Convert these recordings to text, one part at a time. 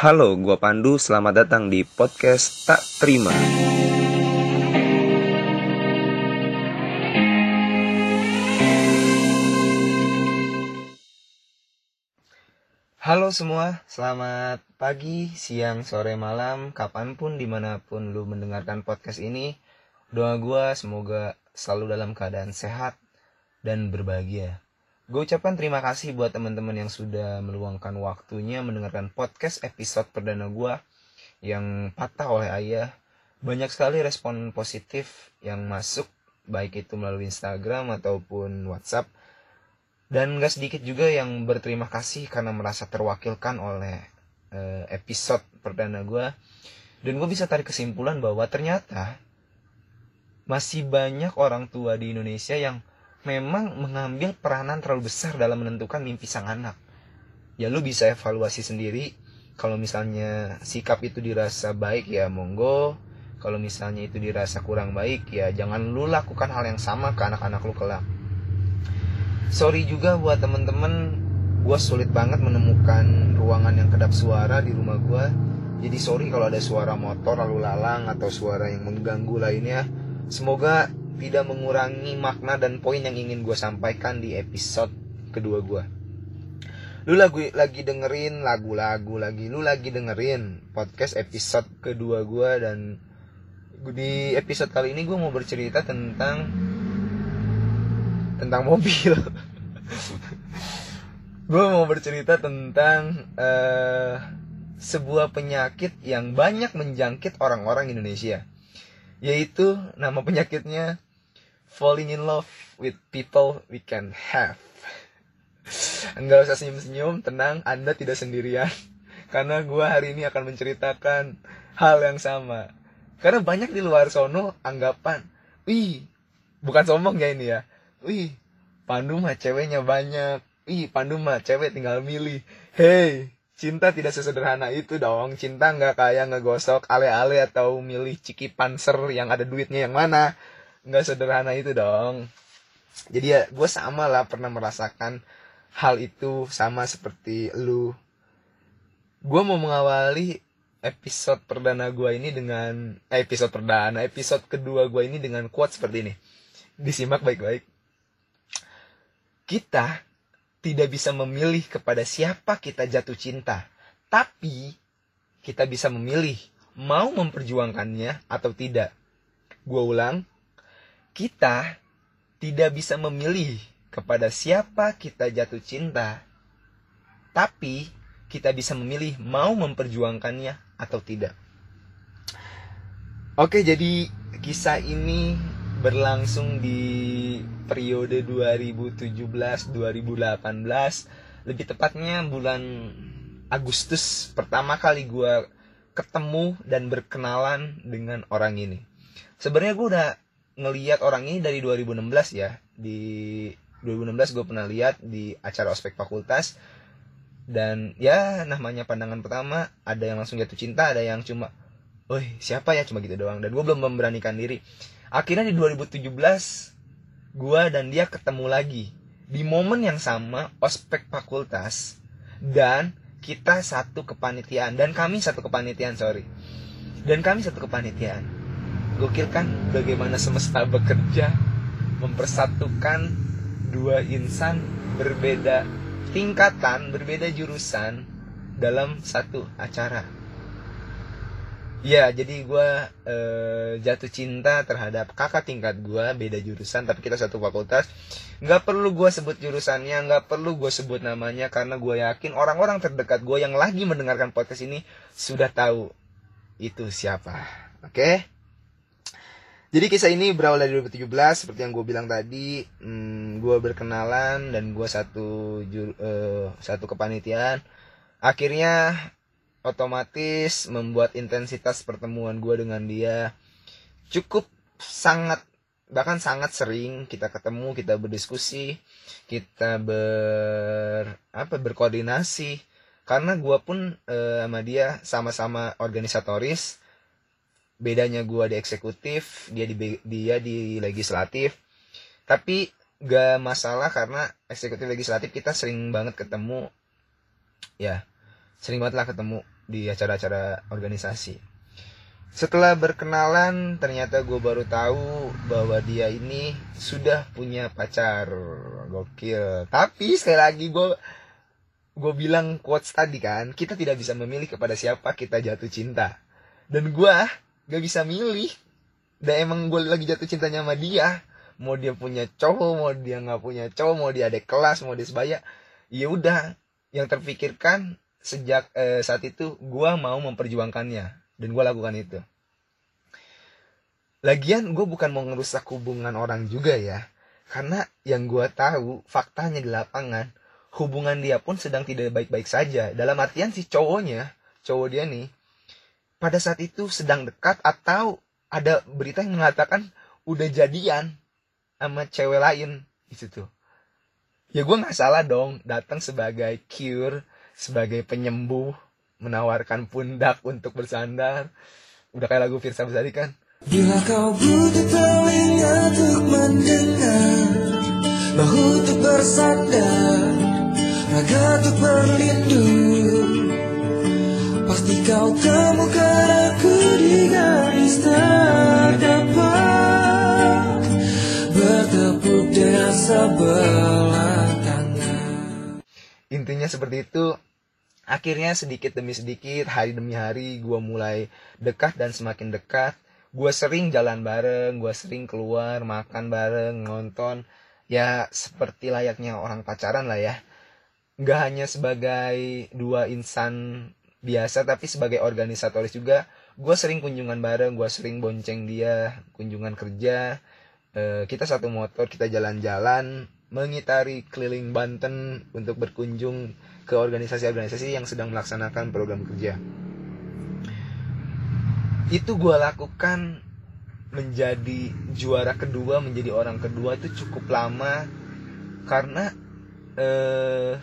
Halo, gua Pandu. Selamat datang di podcast Tak Terima. Halo semua, selamat pagi, siang, sore, malam, kapan pun, di mana pun lu mendengarkan podcast ini. Doa gua semoga selalu dalam keadaan sehat dan berbahagia. Gue ucapkan terima kasih buat teman-teman yang sudah meluangkan waktunya mendengarkan podcast episode perdana gue yang patah oleh ayah. Banyak sekali respon positif yang masuk, baik itu melalui Instagram ataupun WhatsApp. Dan gak sedikit juga yang berterima kasih karena merasa terwakilkan oleh uh, episode perdana gue. Dan gue bisa tarik kesimpulan bahwa ternyata masih banyak orang tua di Indonesia yang memang mengambil peranan terlalu besar dalam menentukan mimpi sang anak. Ya lu bisa evaluasi sendiri. Kalau misalnya sikap itu dirasa baik ya monggo. Kalau misalnya itu dirasa kurang baik ya jangan lu lakukan hal yang sama ke anak-anak lu kelak. Sorry juga buat temen-temen, gue sulit banget menemukan ruangan yang kedap suara di rumah gue. Jadi sorry kalau ada suara motor lalu lalang atau suara yang mengganggu lainnya. Semoga tidak mengurangi makna dan poin yang ingin gue sampaikan di episode kedua gue. Lu lagi lagi dengerin lagu-lagu lagi, lu lagi dengerin podcast episode kedua gue dan di episode kali ini gue mau bercerita tentang tentang mobil. gue mau bercerita tentang uh, sebuah penyakit yang banyak menjangkit orang-orang Indonesia yaitu nama penyakitnya falling in love with people we can have. Enggak usah senyum-senyum, tenang, Anda tidak sendirian. Karena gue hari ini akan menceritakan hal yang sama. Karena banyak di luar sono anggapan, wih, bukan sombong ya ini ya. Wih, Pandu mah ceweknya banyak. Wih, Pandu mah cewek tinggal milih. Hey, cinta tidak sesederhana itu dong. Cinta nggak kayak ngegosok ale-ale atau milih ciki panser yang ada duitnya yang mana nggak sederhana itu dong. Jadi ya gue sama lah pernah merasakan hal itu sama seperti lu. Gue mau mengawali episode perdana gue ini dengan eh, episode perdana episode kedua gue ini dengan quote seperti ini. Disimak baik-baik. Kita tidak bisa memilih kepada siapa kita jatuh cinta tapi kita bisa memilih mau memperjuangkannya atau tidak. Gue ulang kita tidak bisa memilih kepada siapa kita jatuh cinta, tapi kita bisa memilih mau memperjuangkannya atau tidak. Oke, jadi kisah ini berlangsung di periode 2017-2018, lebih tepatnya bulan Agustus pertama kali gue ketemu dan berkenalan dengan orang ini. Sebenarnya gue udah ngeliat orang ini dari 2016 ya. Di 2016 gue pernah lihat di acara ospek fakultas. Dan ya namanya pandangan pertama ada yang langsung jatuh cinta ada yang cuma Woi siapa ya? cuma gitu doang. Dan gue belum memberanikan diri. Akhirnya di 2017 gue dan dia ketemu lagi. Di momen yang sama ospek fakultas dan kita satu kepanitiaan. Dan kami satu kepanitiaan sorry. Dan kami satu kepanitiaan Gokil kan bagaimana semesta bekerja mempersatukan dua insan berbeda tingkatan, berbeda jurusan dalam satu acara. Ya, jadi gue e, jatuh cinta terhadap kakak tingkat gue, beda jurusan, tapi kita satu fakultas. Nggak perlu gue sebut jurusannya, nggak perlu gue sebut namanya, karena gue yakin orang-orang terdekat gue yang lagi mendengarkan podcast ini sudah tahu itu siapa. Oke? Okay? Jadi kisah ini berawal dari 2017 seperti yang gue bilang tadi, hmm, gue berkenalan dan gue satu jur, uh, satu kepanitiaan. Akhirnya otomatis membuat intensitas pertemuan gue dengan dia cukup sangat bahkan sangat sering kita ketemu, kita berdiskusi, kita ber apa berkoordinasi karena gue pun uh, sama dia sama-sama organisatoris bedanya gue di eksekutif dia di dia di legislatif. Tapi gak masalah karena eksekutif legislatif kita sering banget ketemu ya sering banget lah ketemu di acara-acara organisasi. Setelah berkenalan ternyata gue baru tahu bahwa dia ini sudah punya pacar. Gokil. Tapi sekali lagi gue gue bilang quotes tadi kan kita tidak bisa memilih kepada siapa kita jatuh cinta. Dan gue gak bisa milih. Dan emang gue lagi jatuh cintanya sama dia. Mau dia punya cowok mau dia nggak punya cowok mau dia ada kelas mau dia sebaya ya udah. Yang terpikirkan sejak eh, saat itu gue mau memperjuangkannya. Dan gue lakukan itu. Lagian gue bukan mau ngerusak hubungan orang juga ya. Karena yang gue tahu faktanya di lapangan hubungan dia pun sedang tidak baik-baik saja. Dalam artian si cowoknya cowok dia nih pada saat itu sedang dekat atau ada berita yang mengatakan udah jadian sama cewek lain di situ. Ya gue nggak salah dong datang sebagai cure sebagai penyembuh menawarkan pundak untuk bersandar. Udah kayak lagu Firsa Besari kan? Bila kau butuh telinga untuk mendengar Bahu untuk bersandar Raga untuk berlindung intinya seperti itu. Akhirnya sedikit demi sedikit hari demi hari gue mulai dekat dan semakin dekat. Gue sering jalan bareng gue sering keluar makan bareng nonton. Ya seperti layaknya orang pacaran lah ya. Nggak hanya sebagai dua insan biasa tapi sebagai organisatoris juga gue sering kunjungan bareng gue sering bonceng dia kunjungan kerja Eh, kita satu motor kita jalan-jalan mengitari keliling Banten untuk berkunjung ke organisasi-organisasi yang sedang melaksanakan program kerja. Itu gue lakukan menjadi juara kedua, menjadi orang kedua itu cukup lama karena eh,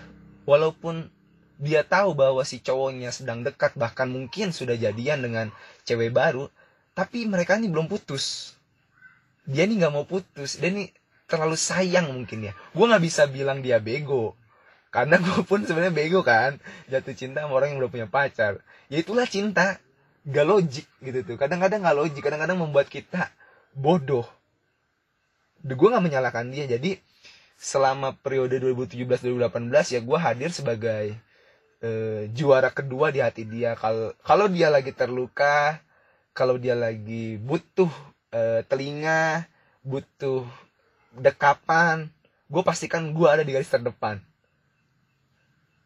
walaupun dia tahu bahwa si cowoknya sedang dekat bahkan mungkin sudah jadian dengan cewek baru, tapi mereka ini belum putus. Dia nih nggak mau putus dia nih terlalu sayang mungkin ya. Gue nggak bisa bilang dia bego karena gue pun sebenarnya bego kan jatuh cinta sama orang yang udah punya pacar. Ya itulah cinta gak logik gitu tuh. Kadang-kadang gak logik kadang-kadang membuat kita bodoh. Gue nggak menyalahkan dia. Jadi selama periode 2017-2018 ya gue hadir sebagai eh, juara kedua di hati dia. Kalau kalau dia lagi terluka kalau dia lagi butuh eh, telinga butuh dekapan gue pastikan gue ada di garis terdepan.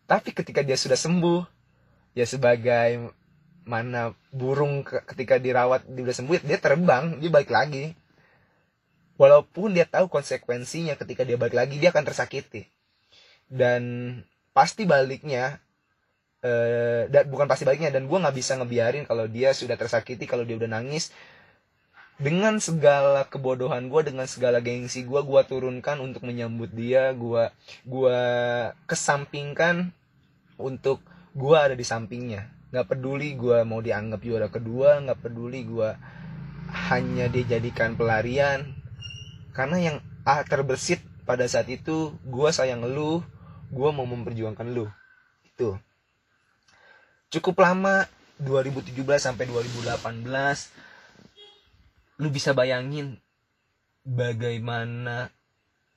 Tapi ketika dia sudah sembuh ya sebagai mana burung ke- ketika dirawat dia udah sembuh dia terbang dia balik lagi. Walaupun dia tahu konsekuensinya ketika dia balik lagi dia akan tersakiti. Dan pasti baliknya dan bukan pasti baliknya dan gue nggak bisa ngebiarin kalau dia sudah tersakiti kalau dia udah nangis. Dengan segala kebodohan gue dengan segala gengsi gue gue turunkan untuk menyambut dia gue gue kesampingkan untuk gue ada di sampingnya. Nggak peduli gue mau dianggap juara kedua nggak peduli gue hanya dijadikan pelarian. Karena yang ah, terbersit pada saat itu gue sayang lu gue mau memperjuangkan lu. Itu cukup lama 2017 sampai 2018 lu bisa bayangin bagaimana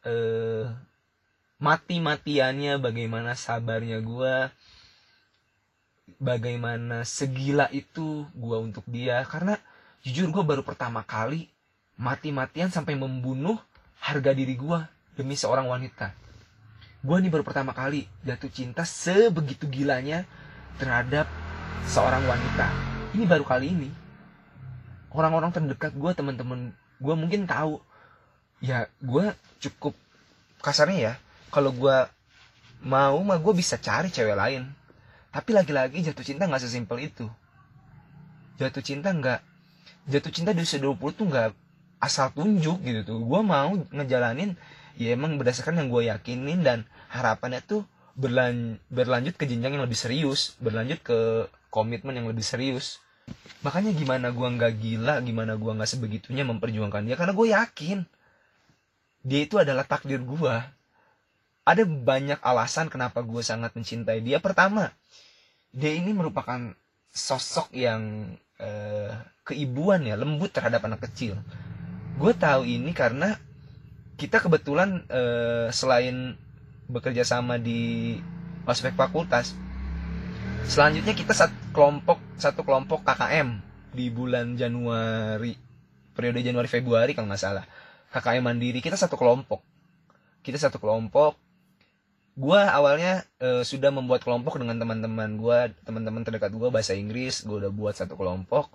eh mati-matiannya bagaimana sabarnya gua bagaimana segila itu gua untuk dia. Karena jujur gua baru pertama kali mati-matian sampai membunuh harga diri gua demi seorang wanita. Gua nih baru pertama kali jatuh cinta sebegitu gilanya terhadap seorang wanita. Ini baru kali ini. Orang-orang terdekat gue teman-teman gue mungkin tahu. Ya gue cukup kasarnya ya. Kalau gue mau mah gue bisa cari cewek lain. Tapi lagi-lagi jatuh cinta nggak sesimpel itu. Jatuh cinta nggak jatuh cinta di usia 20 tuh nggak asal tunjuk gitu tuh. Gue mau ngejalanin ya emang berdasarkan yang gue yakinin dan harapannya tuh berlan berlanjut ke jenjang yang lebih serius berlanjut ke komitmen yang lebih serius. Makanya gimana gua nggak gila gimana gua nggak sebegitunya memperjuangkan dia karena gue yakin dia itu adalah takdir gua. Ada banyak alasan kenapa gue sangat mencintai dia. Pertama dia ini merupakan sosok yang eh, keibuan ya lembut terhadap anak kecil. Gue tahu ini karena kita kebetulan eh, selain bekerja sama di ospek fakultas. Selanjutnya kita satu kelompok satu kelompok KKM di bulan Januari periode Januari Februari kalau nggak salah. KKM mandiri kita satu kelompok. Kita satu kelompok. Gua awalnya eh, sudah membuat kelompok dengan teman-teman gua teman-teman terdekat gua bahasa Inggris gua udah buat satu kelompok.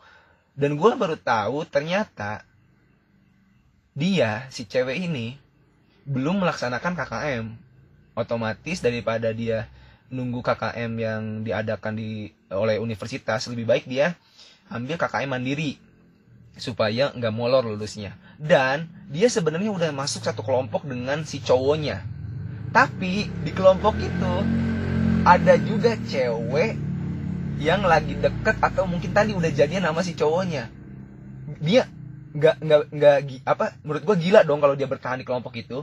Dan gua baru tahu ternyata dia si cewek ini belum melaksanakan KKM otomatis daripada dia nunggu KKM yang diadakan di oleh universitas lebih baik dia ambil KKM mandiri supaya nggak molor lulusnya. Dan dia sebenarnya udah masuk satu kelompok dengan si cowoknya. Tapi di kelompok itu ada juga cewek yang lagi deket atau mungkin tadi udah jadian sama si cowoknya. Dia nggak nggak nggak apa menurut gua gila dong kalau dia bertahan di kelompok itu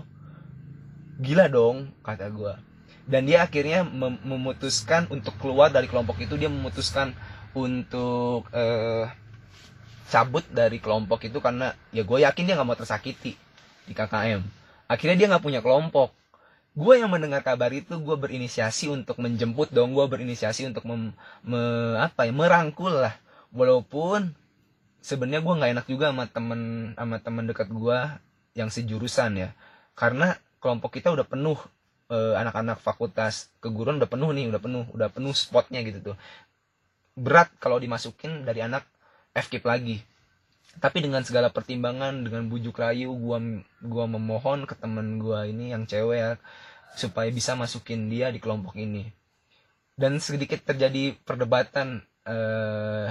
gila dong kata gua. Dan dia akhirnya mem- memutuskan untuk keluar dari kelompok itu. Dia memutuskan untuk eh, cabut dari kelompok itu karena ya gue yakin dia nggak mau tersakiti di KKM akhirnya dia nggak punya kelompok. Gue yang mendengar kabar itu gue berinisiasi untuk menjemput dong. Gue berinisiasi untuk mem, me- apa ya merangkul lah. Walaupun sebenarnya gue nggak enak juga sama temen sama temen dekat gue yang sejurusan ya. Karena kelompok kita udah penuh eh, anak-anak fakultas keguruan udah penuh nih udah penuh udah penuh spotnya gitu tuh. Berat kalau dimasukin dari anak FKIP lagi. Tapi dengan segala pertimbangan dengan bujuk rayu gua gua memohon ke temen gua ini yang cewek ya supaya bisa masukin dia di kelompok ini. Dan sedikit terjadi perdebatan eh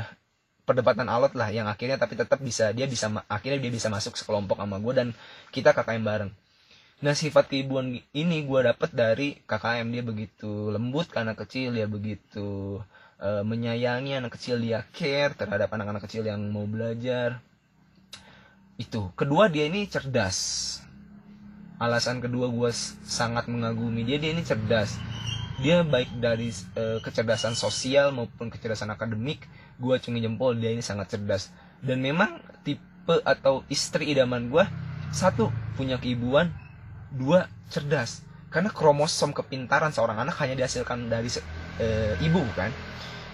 perdebatan alot lah yang akhirnya tapi tetap bisa dia bisa akhirnya dia bisa masuk sekelompok sama gue dan kita KKM bareng nah sifat keibuan ini gue dapet dari KKM dia begitu lembut anak kecil dia begitu eh, menyayangi anak kecil dia care terhadap anak-anak kecil yang mau belajar. Itu. Kedua dia ini cerdas. Alasan kedua gue sangat mengagumi dia dia ini cerdas. Dia baik dari eh, kecerdasan sosial maupun kecerdasan akademik gue acungi jempol dia ini sangat cerdas. Dan memang tipe atau istri idaman gue satu punya keibuan dua cerdas. Karena kromosom kepintaran seorang anak hanya dihasilkan dari eh, ibu kan?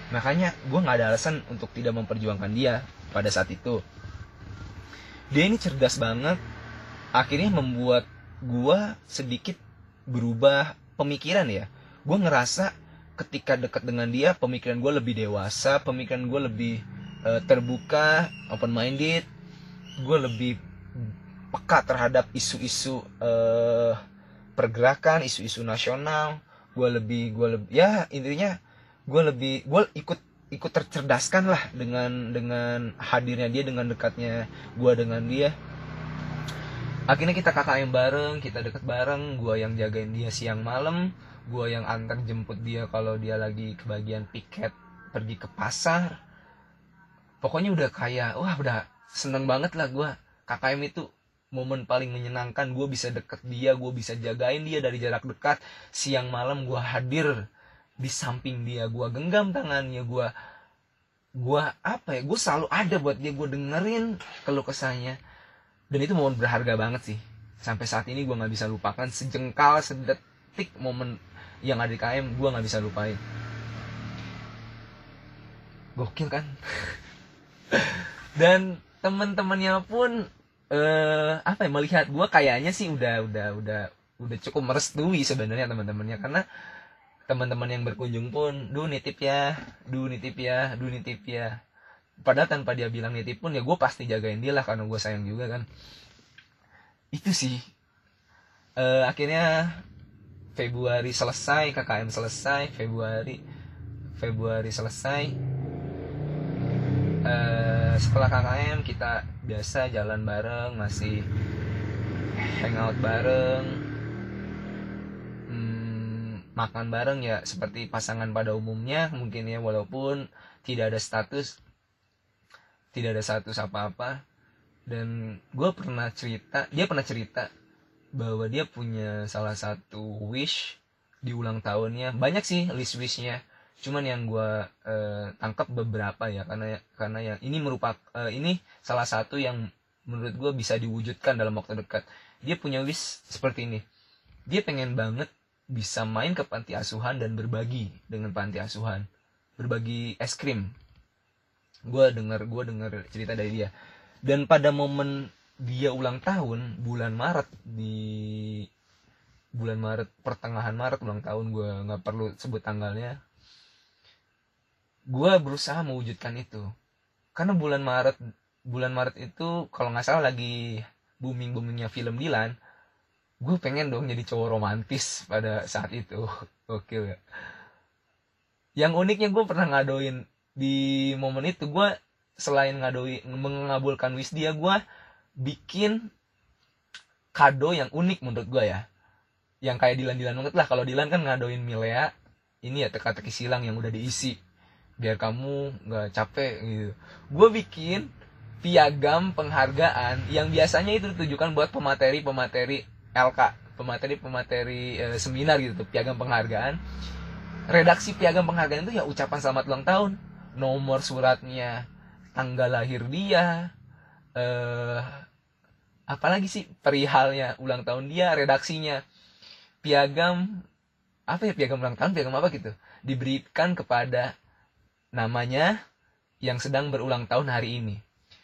Makanya gue nggak ada alasan untuk tidak memperjuangkan dia pada saat itu. Dia ini cerdas banget. Akhirnya membuat gue sedikit berubah pemikiran ya. Gue ngerasa ketika dekat dengan dia pemikiran gue lebih dewasa pemikiran gue lebih eh, terbuka open minded gue lebih peka terhadap isu-isu eh, pergerakan isu-isu nasional. Gue lebih gue lebih ya intinya gue lebih gue ikut ikut tercerdaskan lah dengan dengan hadirnya dia dengan dekatnya gue dengan dia. Akhirnya kita KKM bareng kita deket bareng gue yang jagain dia siang malam gue yang antar jemput dia kalau dia lagi kebagian piket pergi ke pasar. Pokoknya udah kayak wah udah seneng banget lah gue KKM itu momen paling menyenangkan gue bisa deket dia gue bisa jagain dia dari jarak dekat. Siang malam gue hadir di samping dia gue genggam tangannya gue gue apa ya gue selalu ada buat dia gue dengerin keluh kesahnya. Dan itu momen berharga banget sih. Sampai saat ini gue nggak bisa lupakan sejengkal sedetik momen yang ada di KM gue nggak bisa lupain. Gokil kan? Dan teman-temannya pun eh apa ya melihat gue kayaknya sih udah udah udah udah cukup merestui sebenarnya teman-temannya. Karena teman-teman yang berkunjung pun duh nitip ya duh nitip ya duh nitip ya. Padahal tanpa dia bilang nitip pun ya gue pasti jagain dia lah karena gue sayang juga kan. Itu sih. Eh akhirnya Februari selesai KKM selesai Februari Februari selesai Setelah KKM kita biasa jalan bareng masih hangout bareng hmm, makan bareng ya seperti pasangan pada umumnya mungkin ya walaupun tidak ada status tidak ada status apa-apa. Dan gue pernah cerita dia pernah cerita bahwa dia punya salah satu wish di ulang tahunnya. Banyak sih list wishnya cuman yang gue eh, tangkap beberapa ya karena karena yang ini merupakan eh, ini salah satu yang menurut gue bisa diwujudkan dalam waktu dekat. Dia punya wish seperti ini. Dia pengen banget bisa main ke panti asuhan dan berbagi dengan panti asuhan. Berbagi es krim. Gue denger gue denger cerita dari dia. Dan pada momen dia ulang tahun bulan Maret di bulan Maret pertengahan Maret ulang tahun gue nggak perlu sebut tanggalnya gue berusaha mewujudkan itu. Karena bulan Maret bulan Maret itu kalau nggak salah lagi booming boomingnya film Dilan gue pengen dong jadi cowok romantis pada saat itu. Oke ya. Yang uniknya gue pernah ngadoin di momen itu gue selain ngadoin mengabulkan wish dia gue bikin kado yang unik menurut gue ya. Yang kayak Dilan Dilan banget lah. Kalau Dilan kan ngadoin Milea ini ya teka-teki silang yang udah diisi biar kamu nggak capek gitu. Gue bikin piagam penghargaan yang biasanya itu ditujukan buat pemateri pemateri LK pemateri pemateri e, seminar gitu piagam penghargaan. Redaksi piagam penghargaan itu ya ucapan selamat ulang tahun nomor suratnya tanggal lahir dia eh apalagi sih perihalnya ulang tahun dia redaksinya. Piagam apa ya piagam ulang tahun piagam apa gitu diberikan kepada namanya yang sedang berulang tahun hari ini.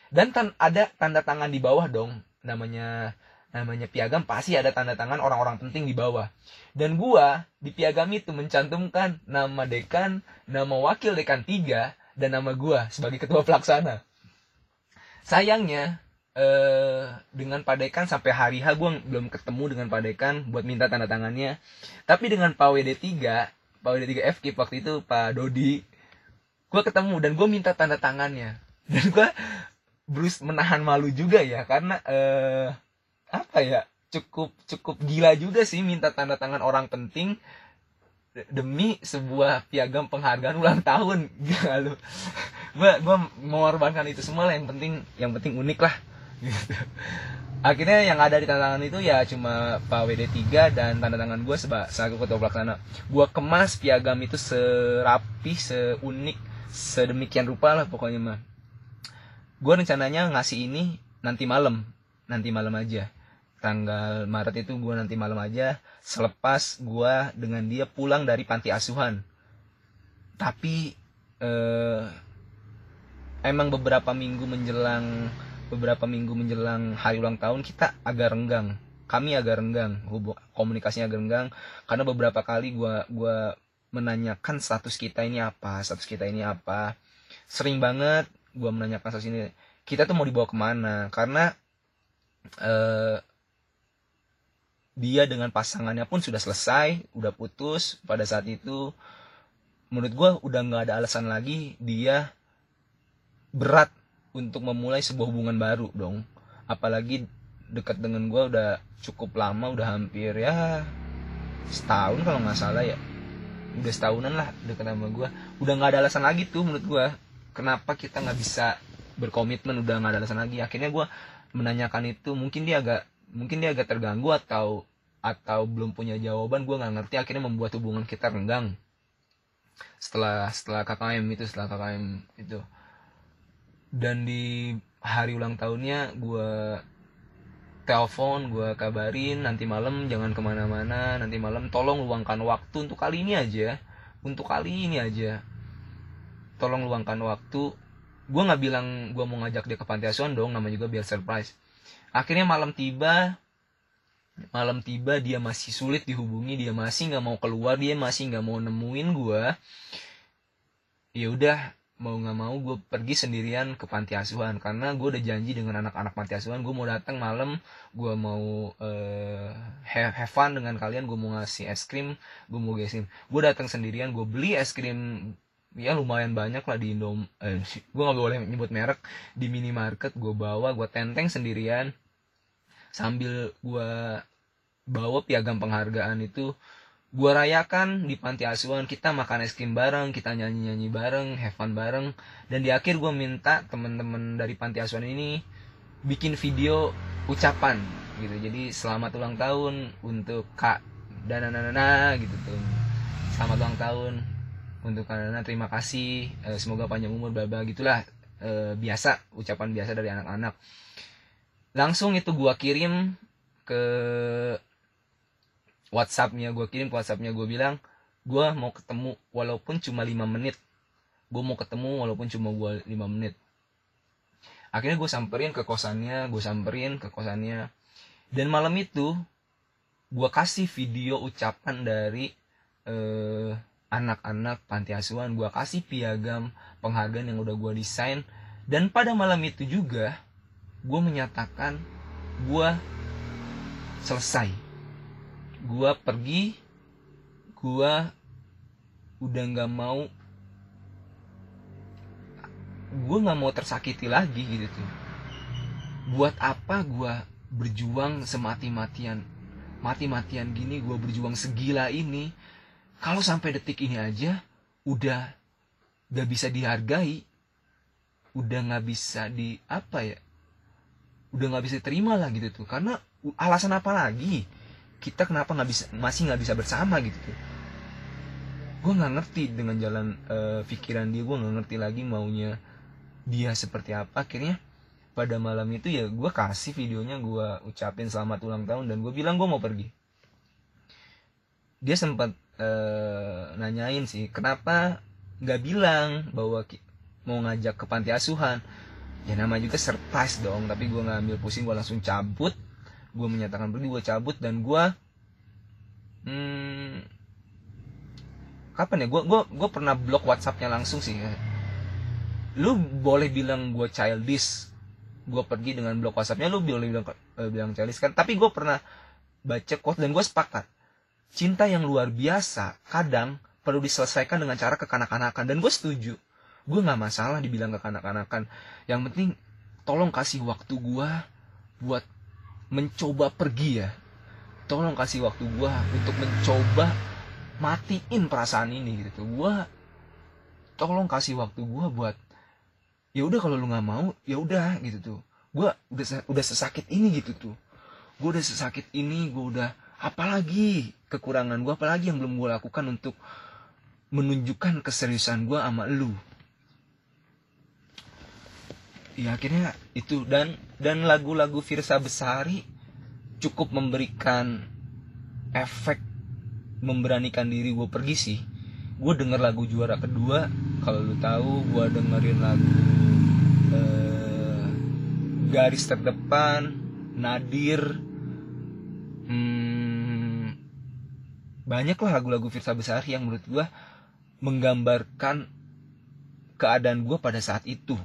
Dan tan ada tanda tangan di bawah dong namanya namanya piagam pasti ada tanda tangan orang-orang penting di bawah. Dan gua di piagam itu mencantumkan nama dekan nama wakil dekan tiga dan nama gua sebagai ketua pelaksana. Sayangnya eh, dengan Pak Dekan sampai hari H gue belum ketemu dengan Pak Dekan buat minta tanda tangannya. Tapi dengan Pak WD 3 Pak WD 3 FK waktu itu Pak Dodi gue ketemu dan gue minta tanda tangannya. Dan gue Bruce menahan malu juga ya karena eh apa ya cukup cukup gila juga sih minta tanda tangan orang penting demi sebuah piagam penghargaan ulang tahun. Gila lu. Gue gue mengorbankan itu semua lah yang penting yang penting unik lah. Gitu. akhirnya yang ada di tanda tangan itu ya cuma Pak WD 3 dan tanda tangan gue sebagai ketua pelaksana. Gue kemas piagam itu serapi seunik sedemikian rupa lah pokoknya mah gue rencananya ngasih ini nanti malam nanti malam aja. Tanggal Maret itu gue nanti malam aja selepas gue dengan dia pulang dari panti asuhan. Tapi eh, emang beberapa minggu menjelang beberapa minggu menjelang hari ulang tahun kita agak renggang. Kami agak renggang hubung komunikasinya agak renggang karena beberapa kali gue gua menanyakan status kita ini apa status kita ini apa. Sering banget gue menanyakan status ini kita tuh mau dibawa ke mana? Karena eh, dia dengan pasangannya pun sudah selesai udah putus pada saat itu. Menurut gue udah nggak ada alasan lagi dia berat untuk memulai sebuah hubungan baru dong. Apalagi dekat dengan gue udah cukup lama udah hampir ya setahun kalau nggak salah ya udah setahunan lah dekat sama gue udah nggak ada alasan lagi tuh menurut gue kenapa kita nggak bisa berkomitmen udah nggak ada alasan lagi. Akhirnya gue menanyakan itu mungkin dia agak mungkin dia agak terganggu atau atau belum punya jawaban gue nggak ngerti. Akhirnya membuat hubungan kita renggang. Setelah setelah KKM itu setelah KKM itu. Dan di hari ulang tahunnya gue telepon gue kabarin nanti malam jangan ke mana-mana nanti malam tolong luangkan waktu untuk kali ini aja. Untuk kali ini aja. Tolong luangkan waktu. Gue nggak bilang gue mau ngajak dia ke panti asuhan dong nama juga biar surprise. Akhirnya malam tiba malam tiba dia masih sulit dihubungi dia masih nggak mau keluar dia masih nggak mau nemuin gue ya udah mau nggak mau gue pergi sendirian ke panti asuhan. Karena gue udah janji dengan anak-anak panti asuhan gue mau datang malam gue mau uh, have, fun dengan kalian gue mau ngasih es krim gue mau gesin. Gue datang sendirian gue beli es krim ya lumayan banyak lah di Indom eh, gue nggak boleh nyebut merek di minimarket gue bawa gue tenteng sendirian. Sambil gue bawa piagam penghargaan itu gue rayakan di panti asuhan kita makan es krim bareng kita nyanyi nyanyi bareng have fun bareng. Dan di akhir gue minta temen-temen dari panti asuhan ini bikin video ucapan gitu. Jadi selamat ulang tahun untuk kak dan nana gitu tuh. Selamat ulang tahun untuk Kak Nana terima kasih. Eh, semoga panjang umur bla bla gitulah. Eh, biasa ucapan biasa dari anak-anak. Langsung itu gua kirim ke WhatsAppnya gue kirim WhatsAppnya gue bilang gue mau ketemu walaupun cuma lima menit. Gue mau ketemu walaupun cuma gue lima menit. Akhirnya gue samperin ke kosannya gue samperin ke kosannya. Dan malam itu gue kasih video ucapan dari eh, anak-anak panti asuhan. Gue kasih piagam penghargaan yang udah gue desain. Dan pada malam itu juga gue menyatakan gue selesai gue pergi gue udah nggak mau gue nggak mau tersakiti lagi gitu tuh. Buat apa gue berjuang semati-matian? Mati-matian gini gue berjuang segila ini. Kalau sampai detik ini aja udah gak bisa dihargai udah nggak bisa di apa ya udah nggak bisa terima lah gitu tuh. Karena alasan apa lagi kita kenapa nggak bisa masih nggak bisa bersama gitu tuh. Gue nggak ngerti dengan jalan eh, pikiran dia gue nggak ngerti lagi maunya dia seperti apa. Akhirnya pada malam itu ya gue kasih videonya gue ucapin selamat ulang tahun dan gue bilang gue mau pergi. Dia sempat eh, nanyain sih kenapa nggak bilang bahwa mau ngajak ke panti asuhan? Ya nama juga surprise dong tapi gue nggak ambil pusing gue langsung cabut gue menyatakan pergi gue cabut dan gue hmm, kapan ya? Gue gue gue pernah blok WhatsAppnya langsung sih. Lu boleh bilang gue childish gue pergi dengan blok WhatsAppnya lu boleh bilang eh, bilang childish kan? Tapi gue pernah baca quote dan gue sepakat. Cinta yang luar biasa kadang perlu diselesaikan dengan cara kekanak-kanakan dan gue setuju. Gue nggak masalah dibilang kekanak-kanakan. Yang penting tolong kasih waktu gue buat mencoba pergi ya. Tolong kasih waktu gue untuk mencoba matiin perasaan ini gitu. Gue tolong kasih waktu gue buat ya udah kalau lu nggak mau ya udah gitu tuh. Gue udah udah sesakit ini gitu tuh. Gue udah sesakit ini gue udah apalagi kekurangan gue apalagi yang belum gue lakukan untuk menunjukkan keseriusan gue sama lu. Ya akhirnya itu dan dan lagu-lagu Firsa Besari cukup memberikan efek memberanikan diri gue pergi sih. Gue denger lagu juara kedua kalau lu tahu gue dengerin lagu eh, garis terdepan Nadir hmm, banyak lah lagu-lagu Firsa Besari yang menurut gue menggambarkan keadaan gue pada saat itu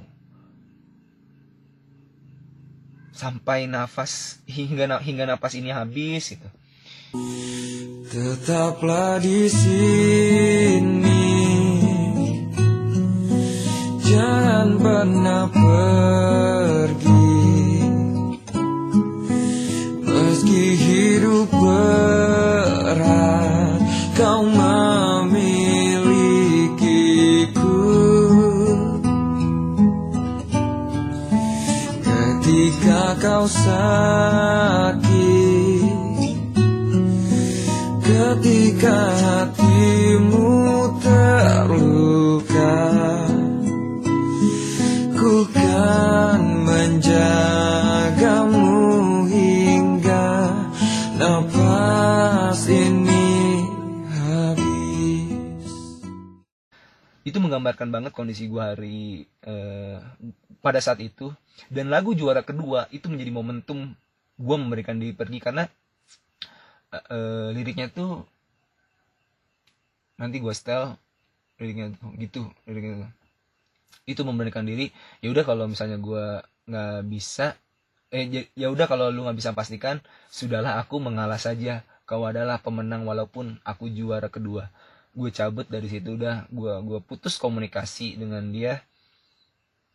sampai nafas hingga hingga nafas ini habis gitu. Tetaplah di sini. Jangan pernah pergi. Meski hidup berat Kau kau sakit. Ketika hatimu terluka Ku kan menjagamu hingga Nafas ini habis. Itu menggambarkan banget kondisi gue hari eh, pada saat itu dan lagu juara kedua itu menjadi momentum gue memberikan diri pergi karena eh, eh, liriknya tuh nanti gue setel liriknya tuh gitu liriknya tuh. Itu memberikan diri ya udah kalau misalnya gue nggak bisa eh ya- ya udah kalau lu nggak bisa pastikan sudahlah aku mengalah saja kau adalah pemenang walaupun aku juara kedua. Gue cabut dari situ udah gue gua putus komunikasi dengan dia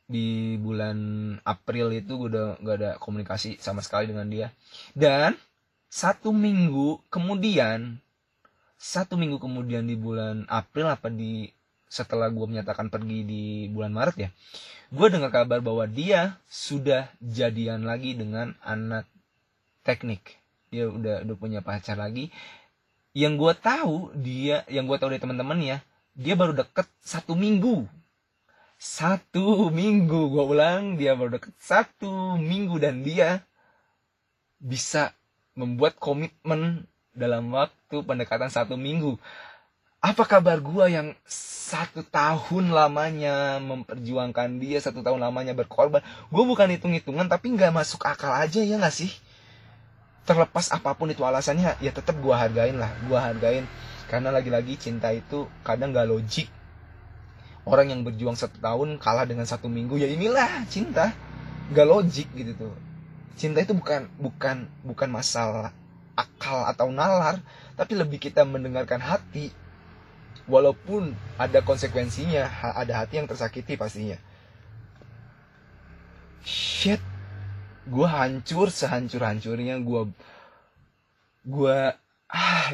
di bulan April itu gue udah gak ada komunikasi sama sekali dengan dia. Dan satu minggu kemudian satu minggu kemudian di bulan April apa di setelah gue menyatakan pergi di bulan Maret ya gue dengar kabar bahwa dia sudah jadian lagi dengan anak teknik. Dia udah udah punya pacar lagi. Yang gue tahu dia yang gue tahu dari teman-temannya dia baru deket satu minggu satu minggu gue ulang dia baru deket. Satu minggu dan dia bisa membuat komitmen dalam waktu pendekatan satu minggu. Apa kabar gua yang satu tahun lamanya memperjuangkan dia satu tahun lamanya berkorban? Gue bukan hitung hitungan tapi nggak masuk akal aja ya nggak sih? Terlepas apa pun itu alasannya ya tetap gua hargain lah gua hargain. Karena lagi-lagi cinta itu kadang nggak logik orang yang berjuang satu tahun kalah dengan satu minggu ya inilah cinta. Nggak logik gitu tuh. Cinta itu bukan bukan bukan masalah akal atau nalar tapi lebih kita mendengarkan hati. Walaupun ada konsekuensinya ada hati yang tersakiti pastinya. Shit gue hancur sehancur hancurnya gue gue ah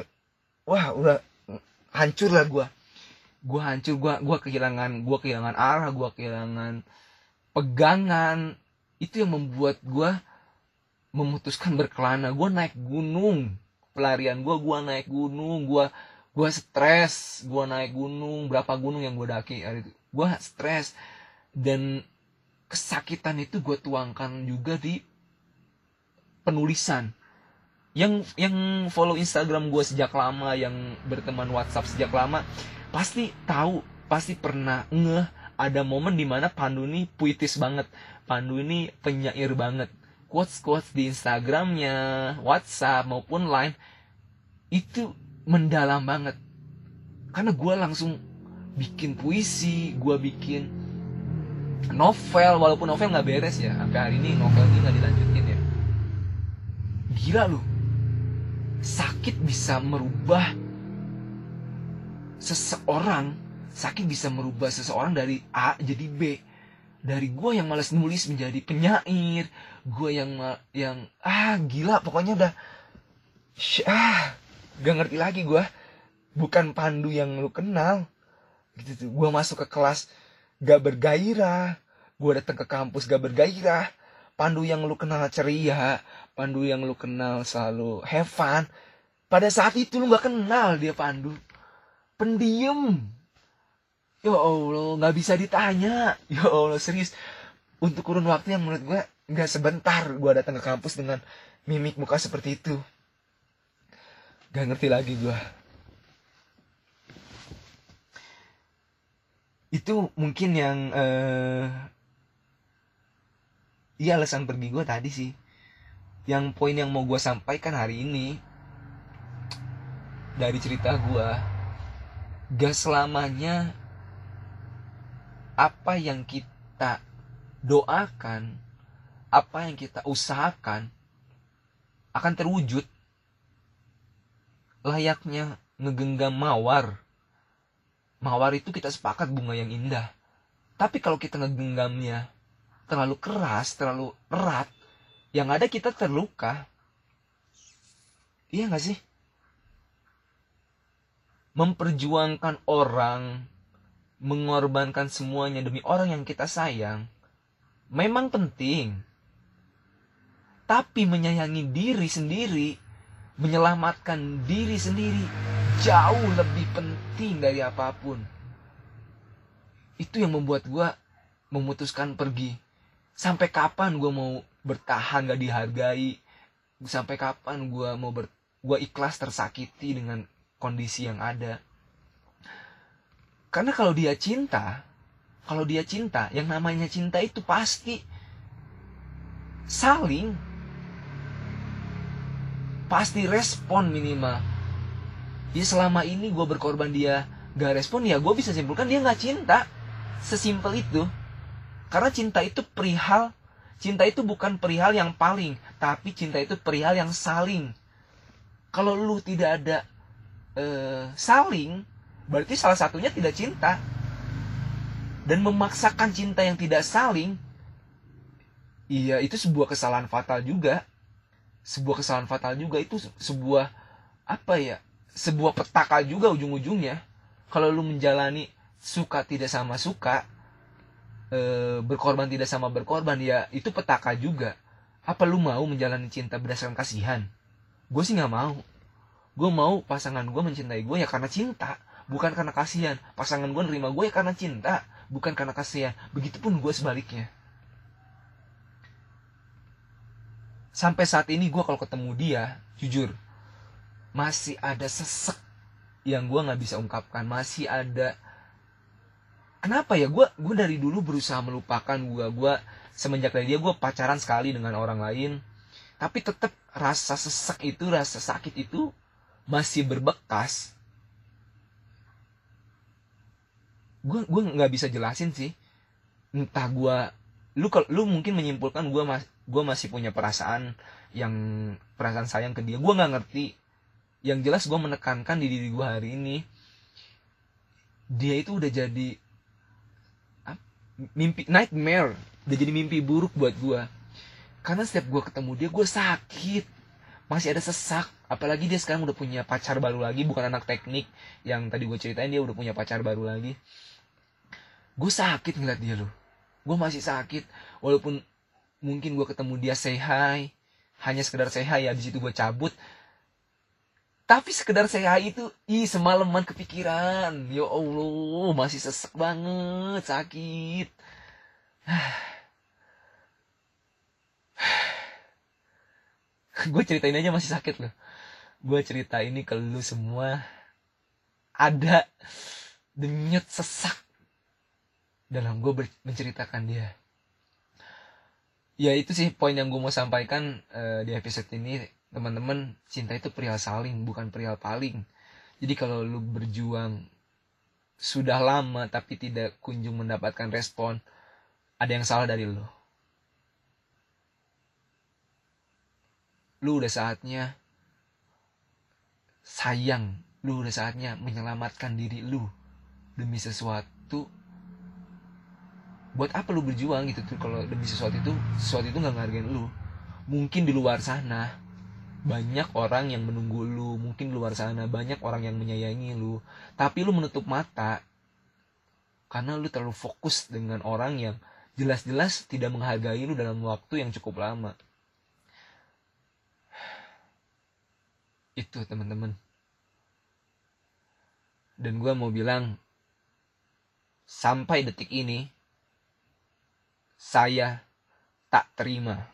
wah udah hancur lah gue gue hancur gue gua kehilangan gue kehilangan arah gue kehilangan pegangan. Itu yang membuat gue memutuskan berkelana. Gue naik gunung. Pelarian gue gue naik gunung. Gue gue stres. Gue naik gunung. Berapa gunung yang gue daki hari itu? Gue stres. Dan kesakitan itu gue tuangkan juga di penulisan. Yang yang follow Instagram gue sejak lama yang berteman WhatsApp sejak lama pasti tahu pasti pernah ngeh ada momen di mana Pandu ini puitis banget. Pandu ini penyair banget. Quotes quotes di Instagramnya WhatsApp maupun Line itu mendalam banget. Karena gue langsung bikin puisi gue bikin novel walaupun novel nggak beres ya. Sampai hari ini novel ini nggak dilanjutin ya. Gila lu sakit bisa merubah seseorang sakit bisa merubah seseorang dari A jadi B. Dari gue yang malas nulis menjadi penyair gue yang yang ah gila pokoknya udah ah gak ngerti lagi gue bukan pandu yang lu kenal. Gitu tuh gue masuk ke kelas gak bergairah. Gue datang ke kampus gak bergairah. Pandu yang lu kenal ceria pandu yang lu kenal selalu have fun. Pada saat itu lu gak kenal dia pandu pendiam. Ya allah nggak bisa ditanya. Ya allah serius. Untuk kurun waktu yang menurut gue nggak sebentar gue datang ke kampus dengan mimik muka seperti itu. Gak ngerti lagi gue itu mungkin yang eh iya alasan pergi gue tadi sih. Yang poin yang mau gue sampaikan hari ini dari cerita gue gak selamanya apa yang kita doakan apa yang kita usahakan akan terwujud. Layaknya ngegenggam mawar. Mawar itu kita sepakat bunga yang indah. Tapi kalau kita ngegenggamnya terlalu keras terlalu erat yang ada kita terluka. Iya gak sih memperjuangkan orang mengorbankan semuanya demi orang yang kita sayang memang penting. Tapi menyayangi diri sendiri menyelamatkan diri sendiri jauh lebih penting dari apa pun. Itu yang membuat gue memutuskan pergi. Sampai kapan gue mau bertahan gak dihargai? Sampai kapan gue mau ber gue ikhlas tersakiti dengan kondisi yang ada. Karena kalau dia cinta kalau dia cinta yang namanya cinta itu pasti saling pasti respon minimal. Ya selama ini gue berkorban dia gak respon ya gue bisa simpulkan dia gak cinta. Sesimpel itu. Karena cinta itu perihal cinta itu bukan perihal yang paling tapi cinta itu perihal yang saling. Kalau lu tidak ada eh, saling berarti salah satunya tidak cinta. Dan memaksakan cinta yang tidak saling iya itu sebuah kesalahan fatal juga. Sebuah kesalahan fatal juga itu se- sebuah apa ya sebuah petaka juga ujung-ujungnya. Kalau lu menjalani suka tidak sama suka eh, berkorban tidak sama berkorban ya itu petaka juga. Apa lu mau menjalani cinta berdasarkan kasihan? Gue sih nggak mau gue mau pasangan gue mencintai gue ya karena cinta bukan karena kasihan. Pasangan gue nerima gue ya karena cinta bukan karena kasihan. Begitupun gue sebaliknya. Sampai saat ini gue kalau ketemu dia jujur masih ada sesek yang gue nggak bisa ungkapkan. Masih ada kenapa ya? Gue gue dari dulu berusaha melupakan gue gue semenjak dari dia gue pacaran sekali dengan orang lain. Tapi tetap rasa sesek itu rasa sakit itu masih berbekas gue gue nggak bisa jelasin sih. Entah gue lu lu mungkin menyimpulkan gue mas gue masih punya perasaan yang perasaan sayang ke dia. Gue nggak ngerti. Yang jelas gue menekankan di diri gue hari ini. Dia itu udah jadi mimpi nightmare. Udah jadi mimpi buruk buat gue karena setiap gue ketemu dia gue sakit. Masih ada sesak apalagi dia sekarang udah punya pacar baru lagi bukan anak teknik yang tadi gue ceritain dia udah punya pacar baru lagi. Gue sakit ngeliat dia loh. Gue masih sakit walaupun mungkin gue ketemu dia say hi. Hanya sekedar say hi ya di situ gue cabut. Tapi sekedar say hi itu ih semalaman kepikiran. Ya allah masih sesek banget sakit. Gue ceritain aja masih sakit loh gue cerita ini ke lu semua. Ada denyut sesak dalam gue menceritakan dia. Ya itu sih poin yang gue mau sampaikan eh, di episode ini. Teman-teman cinta itu perihal saling bukan perihal paling. Jadi kalau lu berjuang sudah lama tapi tidak kunjung mendapatkan respon ada yang salah dari lu. Lu udah saatnya sayang lu udah saatnya menyelamatkan diri lu demi sesuatu. Buat apa lu berjuang gitu tuh kalau demi sesuatu itu sesuatu itu nggak ngargain lu? Mungkin di luar sana banyak orang yang menunggu lu mungkin di luar sana banyak orang yang menyayangi lu tapi lu menutup mata karena lu terlalu fokus dengan orang yang jelas-jelas tidak menghargai lu dalam waktu yang cukup lama itu teman-teman. Dan gue mau bilang sampai detik ini saya tak terima